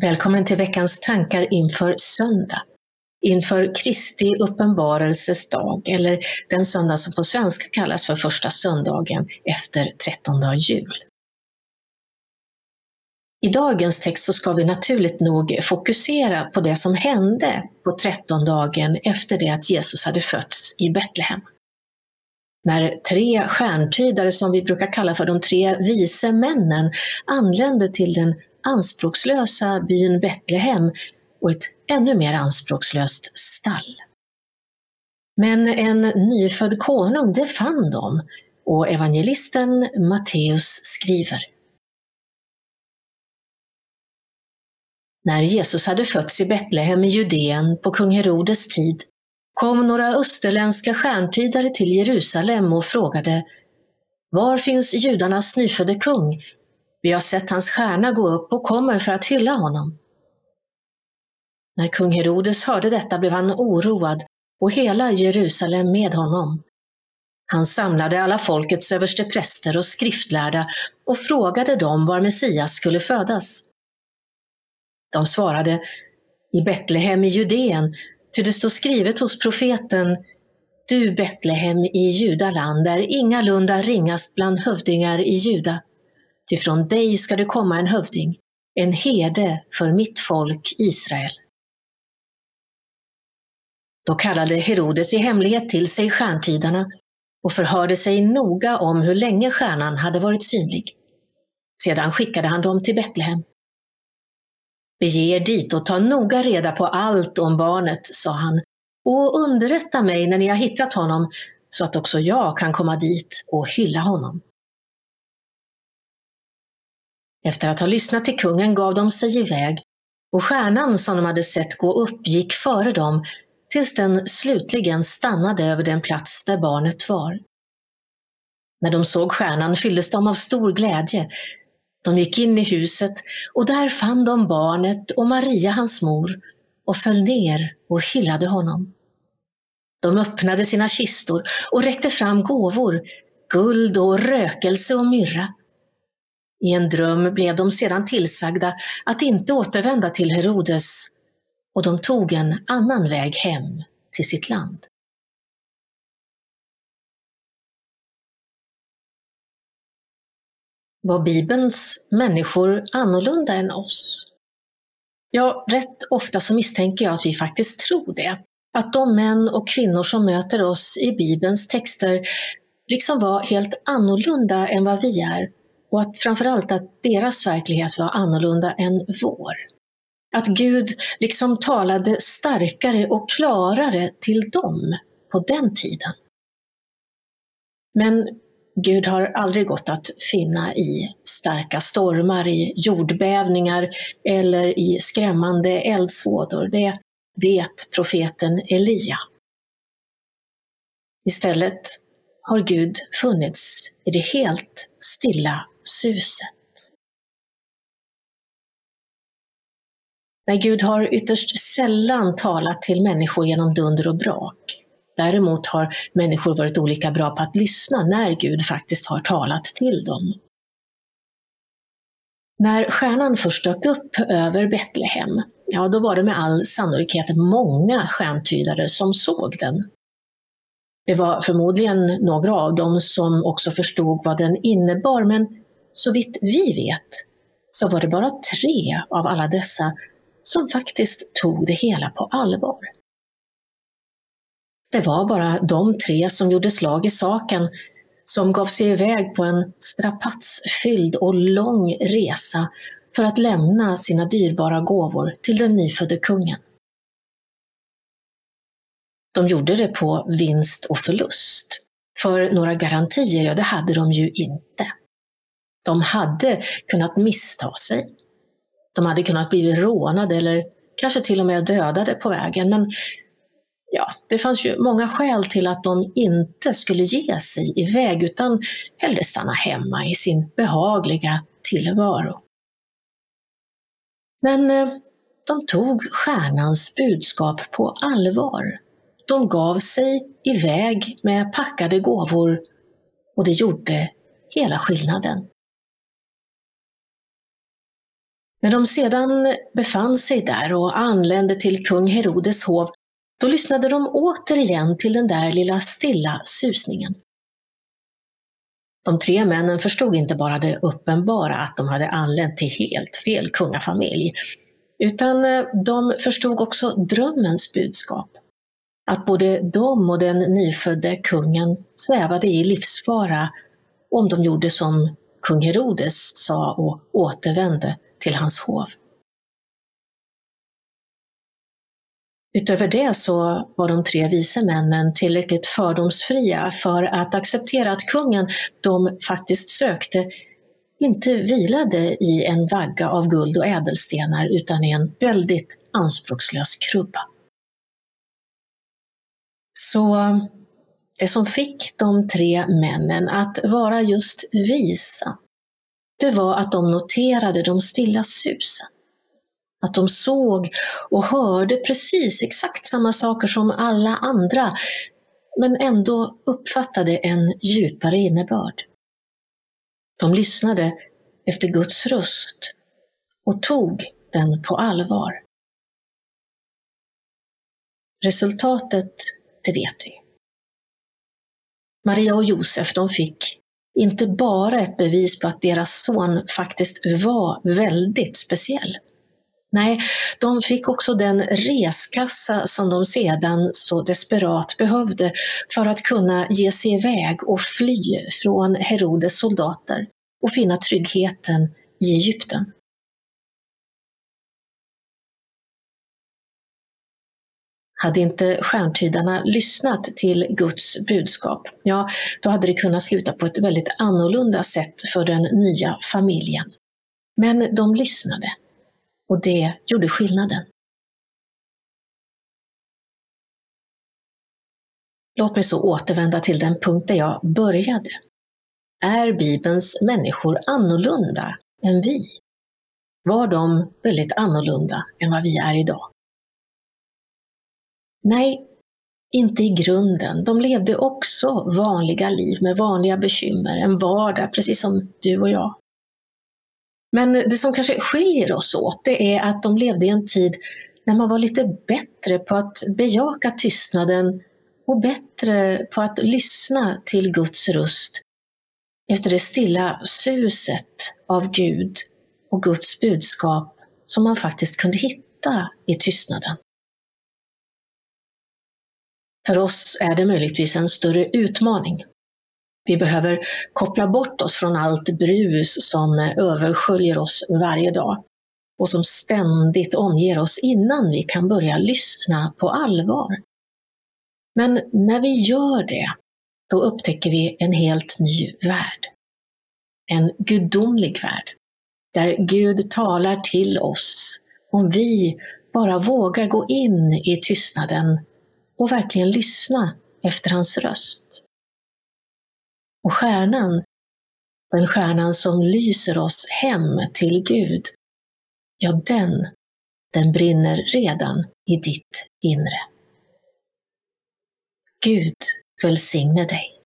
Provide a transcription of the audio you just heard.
Välkommen till veckans tankar inför söndag. Inför Kristi uppenbarelses dag, eller den söndag som på svenska kallas för första söndagen efter trettondag jul. I dagens text så ska vi naturligt nog fokusera på det som hände på trettondagen efter det att Jesus hade fötts i Betlehem. När tre stjärntydare, som vi brukar kalla för de tre vise männen, anlände till den anspråkslösa byn Betlehem och ett ännu mer anspråkslöst stall. Men en nyfödd konung, det fann de och evangelisten Matteus skriver. När Jesus hade fötts i Betlehem i Judeen på kung Herodes tid kom några österländska stjärntydare till Jerusalem och frågade Var finns judarnas nyfödde kung? Vi har sett hans stjärna gå upp och kommer för att hylla honom. När kung Herodes hörde detta blev han oroad och hela Jerusalem med honom. Han samlade alla folkets överstepräster och skriftlärda och frågade dem var Messias skulle födas. De svarade, i Betlehem i Judeen, ty det står skrivet hos profeten Du Betlehem i Judaland är ingalunda ringast bland hövdingar i Juda. Ty från dig ska det komma en hövding, en herde för mitt folk Israel. Då kallade Herodes i hemlighet till sig stjärntydarna och förhörde sig noga om hur länge stjärnan hade varit synlig. Sedan skickade han dem till Betlehem. Bege er dit och ta noga reda på allt om barnet, sa han, och underrätta mig när ni har hittat honom så att också jag kan komma dit och hylla honom. Efter att ha lyssnat till kungen gav de sig iväg och stjärnan som de hade sett gå upp gick före dem tills den slutligen stannade över den plats där barnet var. När de såg stjärnan fylldes de av stor glädje. De gick in i huset och där fann de barnet och Maria hans mor och föll ner och hyllade honom. De öppnade sina kistor och räckte fram gåvor, guld och rökelse och myrra. I en dröm blev de sedan tillsagda att inte återvända till Herodes och de tog en annan väg hem till sitt land. Var Bibelns människor annorlunda än oss? Ja, rätt ofta så misstänker jag att vi faktiskt tror det. Att de män och kvinnor som möter oss i Bibelns texter liksom var helt annorlunda än vad vi är och att framförallt att deras verklighet var annorlunda än vår. Att Gud liksom talade starkare och klarare till dem på den tiden. Men Gud har aldrig gått att finna i starka stormar, i jordbävningar eller i skrämmande eldsvådor. Det vet profeten Elia. Istället har Gud funnits i det helt stilla suset. Nej, Gud har ytterst sällan talat till människor genom dunder och brak. Däremot har människor varit olika bra på att lyssna när Gud faktiskt har talat till dem. När stjärnan först dök upp över Betlehem, ja då var det med all sannolikhet många stjärntydare som såg den. Det var förmodligen några av dem som också förstod vad den innebar, men så vitt vi vet så var det bara tre av alla dessa som faktiskt tog det hela på allvar. Det var bara de tre som gjorde slag i saken, som gav sig iväg på en strapatsfylld och lång resa för att lämna sina dyrbara gåvor till den nyfödde kungen. De gjorde det på vinst och förlust. För några garantier, ja det hade de ju inte. De hade kunnat missta sig. De hade kunnat bli rånade eller kanske till och med dödade på vägen. Men ja, det fanns ju många skäl till att de inte skulle ge sig iväg utan hellre stanna hemma i sin behagliga tillvaro. Men eh, de tog stjärnans budskap på allvar. De gav sig iväg med packade gåvor och det gjorde hela skillnaden. När de sedan befann sig där och anlände till kung Herodes hov, då lyssnade de återigen till den där lilla stilla susningen. De tre männen förstod inte bara det uppenbara att de hade anlänt till helt fel kungafamilj, utan eh, de förstod också drömmens budskap. Att både de och den nyfödde kungen svävade i livsfara om de gjorde som kung Herodes sa och återvände till hans hov. Utöver det så var de tre vise männen tillräckligt fördomsfria för att acceptera att kungen de faktiskt sökte inte vilade i en vagga av guld och ädelstenar utan i en väldigt anspråkslös krubba. Så det som fick de tre männen att vara just visa, det var att de noterade de stilla susen. Att de såg och hörde precis exakt samma saker som alla andra, men ändå uppfattade en djupare innebörd. De lyssnade efter Guds röst och tog den på allvar. Resultatet, det vet vi. Maria och Josef, de fick inte bara ett bevis på att deras son faktiskt var väldigt speciell. Nej, de fick också den reskassa som de sedan så desperat behövde för att kunna ge sig iväg och fly från Herodes soldater och finna tryggheten i Egypten. Hade inte stjärntydarna lyssnat till Guds budskap, ja, då hade det kunnat sluta på ett väldigt annorlunda sätt för den nya familjen. Men de lyssnade och det gjorde skillnaden. Låt mig så återvända till den punkt där jag började. Är Bibelns människor annorlunda än vi? Var de väldigt annorlunda än vad vi är idag? Nej, inte i grunden. De levde också vanliga liv med vanliga bekymmer, en vardag precis som du och jag. Men det som kanske skiljer oss åt, det är att de levde i en tid när man var lite bättre på att bejaka tystnaden och bättre på att lyssna till Guds röst efter det stilla suset av Gud och Guds budskap som man faktiskt kunde hitta i tystnaden. För oss är det möjligtvis en större utmaning. Vi behöver koppla bort oss från allt brus som översköljer oss varje dag och som ständigt omger oss innan vi kan börja lyssna på allvar. Men när vi gör det, då upptäcker vi en helt ny värld. En gudomlig värld, där Gud talar till oss om vi bara vågar gå in i tystnaden och verkligen lyssna efter hans röst. Och stjärnan, den stjärnan som lyser oss hem till Gud, ja den, den brinner redan i ditt inre. Gud välsigne dig.